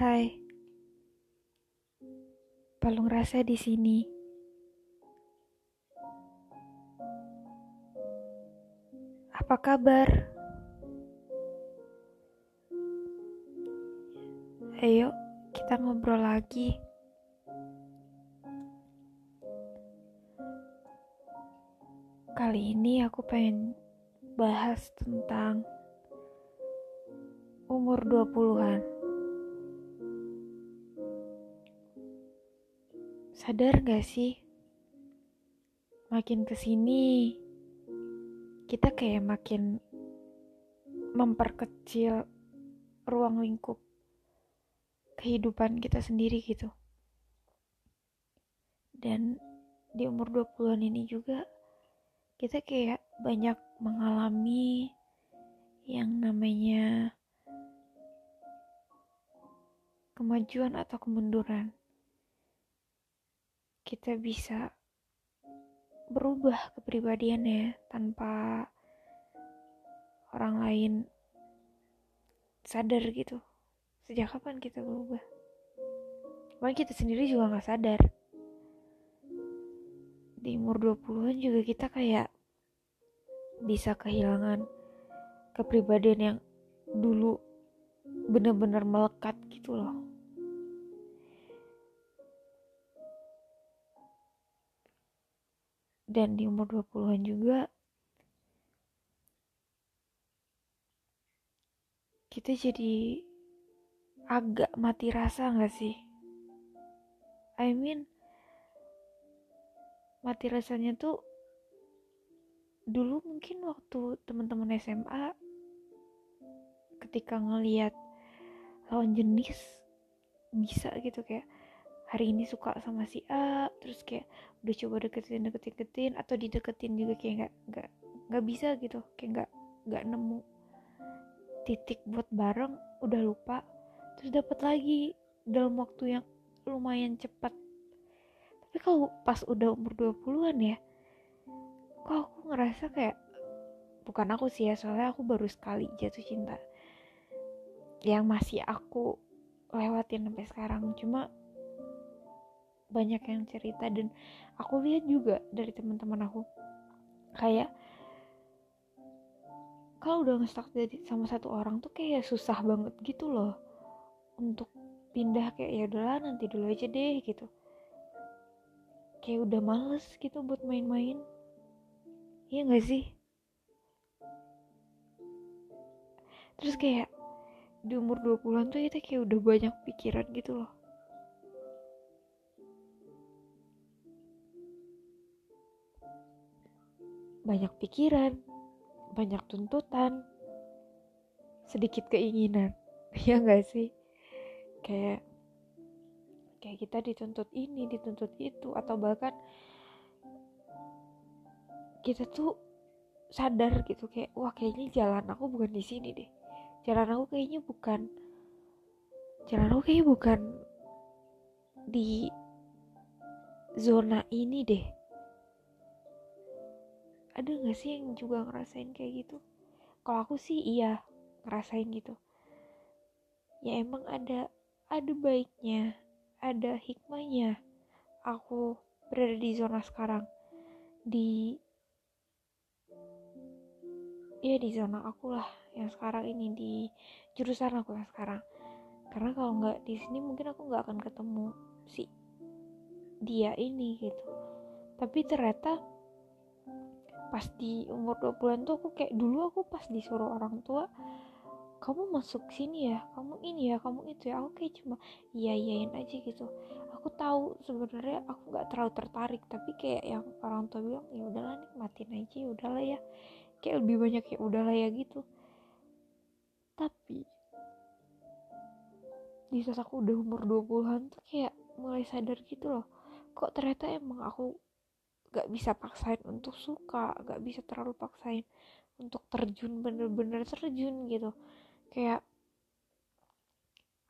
Hai, Palung Rasa di sini. Apa kabar? Ayo, kita ngobrol lagi. Kali ini aku pengen bahas tentang umur 20-an. Sadar gak sih? Makin ke sini, kita kayak makin memperkecil ruang lingkup kehidupan kita sendiri gitu. Dan di umur 20-an ini juga kita kayak banyak mengalami yang namanya kemajuan atau kemunduran. Kita bisa berubah kepribadiannya tanpa orang lain sadar gitu. Sejak kapan kita berubah? Mungkin kita sendiri juga gak sadar di umur 20-an juga kita kayak bisa kehilangan kepribadian yang dulu bener-bener melekat gitu loh. Dan di umur 20-an juga kita jadi agak mati rasa gak sih? I mean, mati rasanya tuh dulu mungkin waktu teman-teman SMA ketika ngeliat lawan jenis bisa gitu kayak hari ini suka sama si A terus kayak udah coba deketin deketin deketin atau dideketin juga kayak nggak nggak nggak bisa gitu kayak nggak nggak nemu titik buat bareng udah lupa. Terus dapat lagi dalam waktu yang lumayan cepat. Tapi kalau pas udah umur 20-an ya kok aku ngerasa kayak bukan aku sih ya soalnya aku baru sekali jatuh cinta. Yang masih aku lewatin sampai sekarang cuma banyak yang cerita dan aku lihat juga dari teman-teman aku kayak kalau udah ngestak jadi sama satu orang tuh kayak susah banget gitu loh untuk pindah kayak ya udahlah nanti dulu aja deh gitu. Kayak udah males gitu buat main-main. Iya gak sih? Terus kayak di umur 20-an tuh kita kayak udah banyak pikiran gitu loh banyak pikiran banyak tuntutan sedikit keinginan ya gak sih? Kayak kayak kita dituntut ini dituntut itu atau bahkan kita tuh sadar gitu kayak wah kayaknya jalan aku bukan di sini deh. Jalan aku kayaknya bukan jalan aku kayaknya bukan di zona ini deh ada gak sih yang juga ngerasain kayak gitu? Kalau aku sih iya ngerasain gitu. Ya emang ada ada baiknya ada hikmahnya. Aku berada di zona sekarang. Di ya di zona aku lah yang sekarang ini di jurusan aku yang sekarang. Karena kalau nggak di sini mungkin aku nggak akan ketemu si dia ini gitu. Tapi ternyata pas di umur 20-an tuh aku kayak dulu aku pas disuruh orang tua kamu masuk sini ya kamu ini ya kamu itu ya. Aku kayak cuma iya iyain aja gitu. Aku tahu sebenarnya aku nggak terlalu tertarik tapi kayak yang orang tua bilang ya udahlah nikmatin aja ya udahlah ya. Kayak lebih banyak ya udahlah ya gitu. Tapi di saat aku udah umur 20-an tuh kayak mulai sadar gitu loh kok ternyata emang aku gak bisa paksain untuk suka gak bisa terlalu paksain untuk terjun bener-bener terjun gitu. Kayak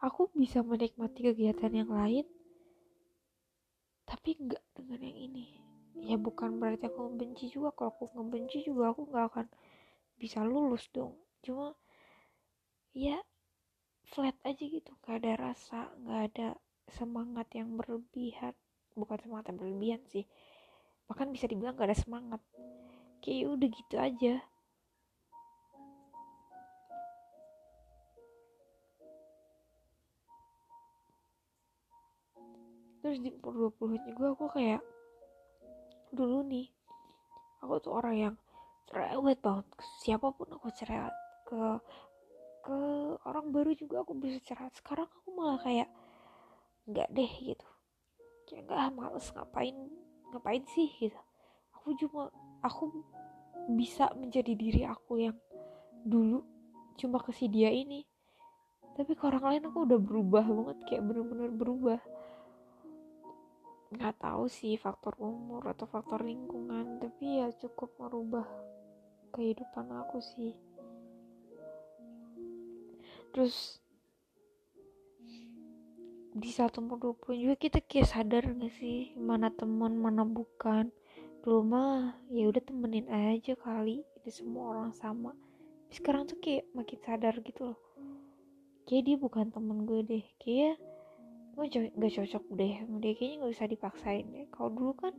aku bisa menikmati kegiatan yang lain tapi nggak dengan yang ini. Ya bukan berarti aku membenci juga kalau aku ngebenci juga aku nggak akan bisa lulus dong. Cuma ya flat aja gitu gak ada rasa gak ada semangat yang berlebihan. Bukan semangat yang berlebihan sih bahkan bisa dibilang gak ada semangat. Kayak ya udah gitu aja. Terus di umur 20 juga aku kayak dulu nih aku tuh orang yang cerewet banget siapa pun aku cerewet ke ke orang baru juga aku bisa cerewet. Sekarang aku malah kayak nggak deh gitu. Kayak nggak males ngapain ngapain sih gitu. Aku cuma aku bisa menjadi diri aku yang dulu cuma ke si dia ini. Tapi ke orang lain aku udah berubah banget kayak bener-bener berubah. Nggak tahu sih faktor umur atau faktor lingkungan tapi ya cukup merubah kehidupan aku sih. Terus di saat umur 20 juga kita kayak sadar gak sih mana teman mana bukan. Dulu mah ya udah temenin aja kali itu semua orang sama. Tapi sekarang tuh kayak makin sadar gitu loh. Kayak dia bukan temen gue deh kayak gue gak cocok deh dia kayaknya gak usah dipaksain deh. Kalau dulu kan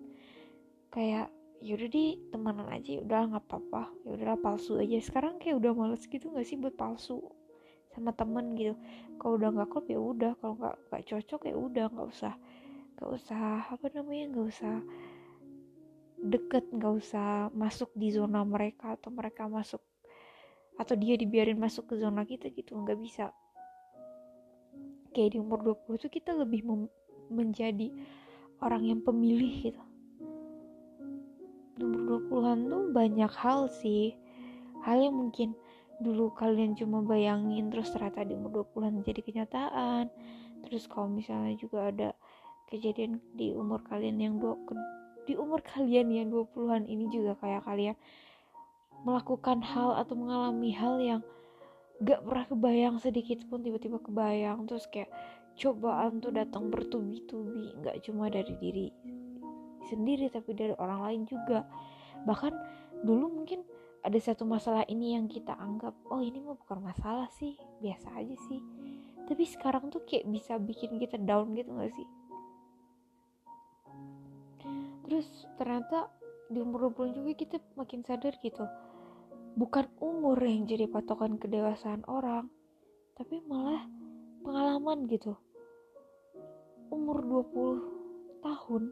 kayak yaudah di temenan aja ya udah nggak apa-apa. Ya udahlah palsu aja. Sekarang kayak udah males gitu gak sih buat palsu sama temen gitu. Kalau udah nggak klop ya udah. Kalau nggak nggak cocok ya udah. Nggak usah nggak usah apa namanya nggak usah deket nggak usah masuk di zona mereka atau mereka masuk atau dia dibiarin masuk ke zona kita gitu. Nggak bisa. Kayak di umur 20 tuh kita lebih menjadi orang yang pemilih gitu. Umur 20-an tuh banyak hal sih. Hal yang mungkin dulu kalian cuma bayangin terus ternyata di umur 20-an jadi kenyataan. Terus kalau misalnya juga ada kejadian di umur kalian yang dua, di umur kalian yang 20-an ini juga kayak kalian melakukan hal atau mengalami hal yang gak pernah kebayang sedikit pun tiba-tiba kebayang. Terus kayak cobaan tuh datang bertubi-tubi gak cuma dari diri sendiri tapi dari orang lain juga. Bahkan dulu mungkin ada satu masalah ini yang kita anggap oh ini mah bukan masalah sih biasa aja sih. Tapi sekarang tuh kayak bisa bikin kita down gitu gak sih? Terus ternyata di umur 20 juga kita makin sadar gitu. Bukan umur yang jadi patokan kedewasaan orang tapi malah pengalaman gitu. Umur 20 tahun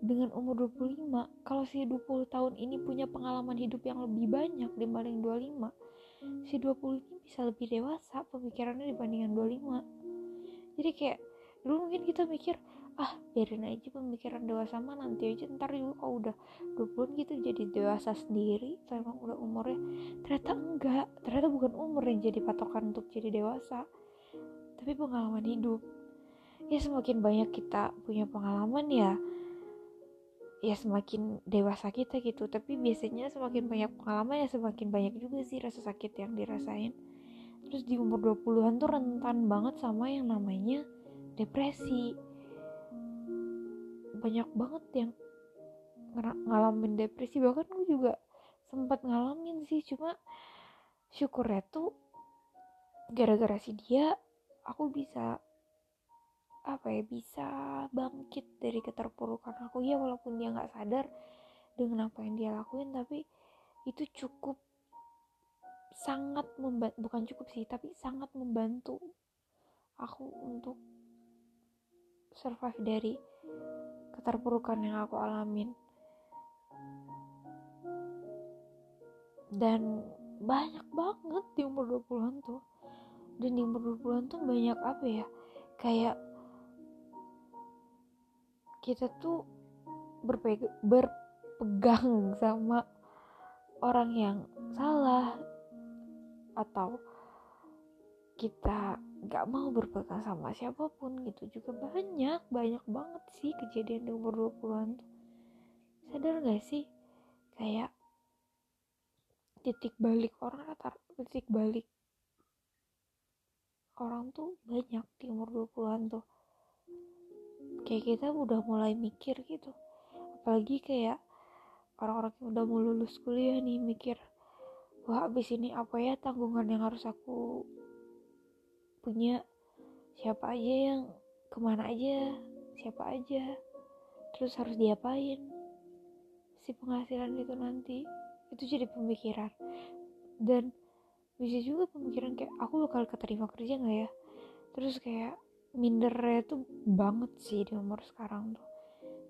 dengan umur 25 kalau si 20 tahun ini punya pengalaman hidup yang lebih banyak dibanding 25 si 20 ini bisa lebih dewasa pemikirannya dibandingkan 25 jadi kayak dulu mungkin kita mikir ah biarin aja pemikiran dewasa mah nanti aja ntar juga kalau udah 20 gitu jadi dewasa sendiri atau emang udah umurnya. Ternyata enggak ternyata bukan umur yang jadi patokan untuk jadi dewasa tapi pengalaman hidup. Ya semakin banyak kita punya pengalaman ya ya semakin dewasa kita gitu. Tapi biasanya semakin banyak pengalaman ya semakin banyak juga sih rasa sakit yang dirasain. Terus di umur 20-an tuh rentan banget sama yang namanya depresi. Banyak banget yang ngalamin depresi. Bahkan gue juga sempat ngalamin sih. Cuma syukurnya tuh gara-gara si dia aku bisa apa ya bisa bangkit dari keterpurukan aku. Ya walaupun dia nggak sadar dengan apa yang dia lakuin tapi itu cukup sangat membantu bukan cukup sih tapi sangat membantu aku untuk survive dari keterpurukan yang aku alamin. Dan banyak banget di umur 20-an tuh. Dan di umur 20-an tuh banyak apa ya kayak kita tuh berpegang, berpegang sama orang yang salah atau kita nggak mau berpegang sama siapa pun gitu juga. Banyak banyak banget sih kejadian di umur 20-an tuh. Sadar gak sih? Kayak titik balik orang rata titik balik orang tuh banyak di umur 20-an tuh kayak kita udah mulai mikir gitu. Apalagi kayak orang-orang yang udah mau lulus kuliah nih mikir wah abis ini apa ya tanggungan yang harus aku punya? Siapa aja yang ke mana aja? Siapa aja? Terus harus diapain? Si penghasilan itu nanti itu jadi pemikiran. Dan bisa juga pemikiran kayak aku bakal keterima kerja nggak ya? Terus kayak mindernya tuh banget sih di umur sekarang tuh.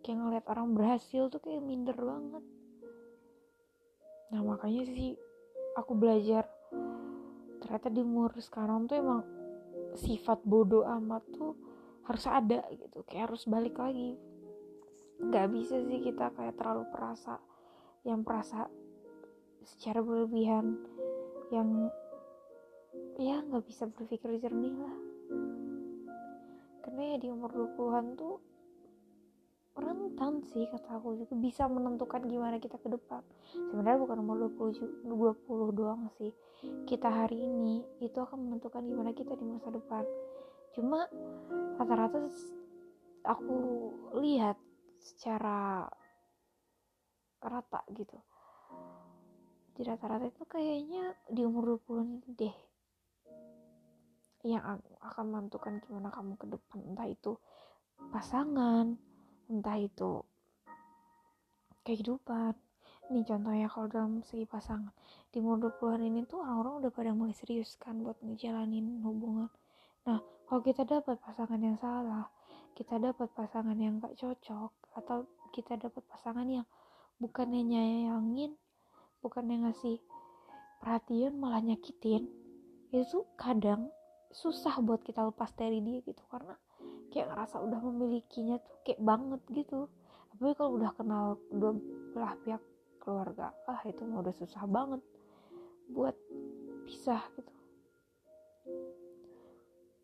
Kayak ngeliat orang berhasil tuh kayak minder banget. Nah makanya sih aku belajar ternyata di umur sekarang tuh emang sifat bodoh amat tuh harus ada gitu kayak harus balik lagi. Nggak bisa sih kita kayak terlalu perasa yang perasa secara berlebihan yang ya nggak bisa berpikir jernih lah karena ya di umur 20-an tuh rentan sih kata aku juga. Bisa menentukan gimana kita ke depan. Sebenarnya bukan umur 20 20 doang sih. Kita hari ini itu akan menentukan gimana kita di masa depan. Cuma rata-rata aku lihat secara rata gitu. Di rata-rata itu kayaknya di umur 20 ini deh yang akan menentukan gimana kamu ke depan. Entah itu pasangan entah itu kehidupan. Ini contohnya kalau dalam segi pasangan di umur 20-an ini tuh orang-orang udah pada mulai serius kan buat ngejalanin hubungan. Nah kalau kita dapat pasangan yang salah kita dapat pasangan yang gak cocok atau kita dapat pasangan yang bukannya nyayangin bukannya ngasih perhatian malah nyakitin itu kadang susah buat kita lepas dari dia gitu. Karena kayak ngerasa udah memilikinya tuh kayak banget gitu. Tapi kalau udah kenal dua belah pihak keluarga ah itu mah udah susah banget buat pisah gitu.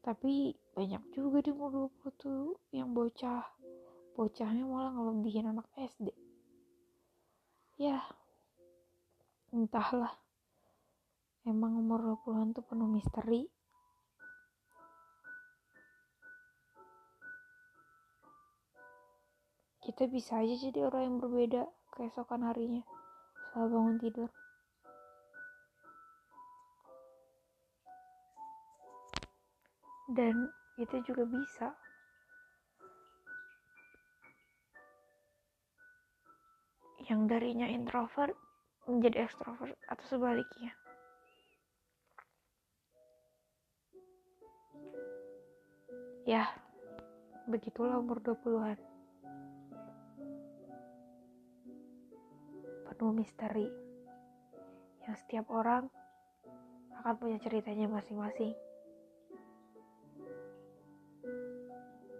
Tapi banyak juga di umur 20 tuh yang bocah bocahnya malah ngelebihin anak SD ya entahlah. Emang umur 20-an tuh penuh misteri kita bisa aja jadi orang yang berbeda keesokan harinya. Setelah bangun tidur. Dan itu juga bisa. Yang darinya introvert menjadi ekstrovert atau sebaliknya. Ya begitulah umur 20-an penuh misteri yang setiap orang akan punya ceritanya masing-masing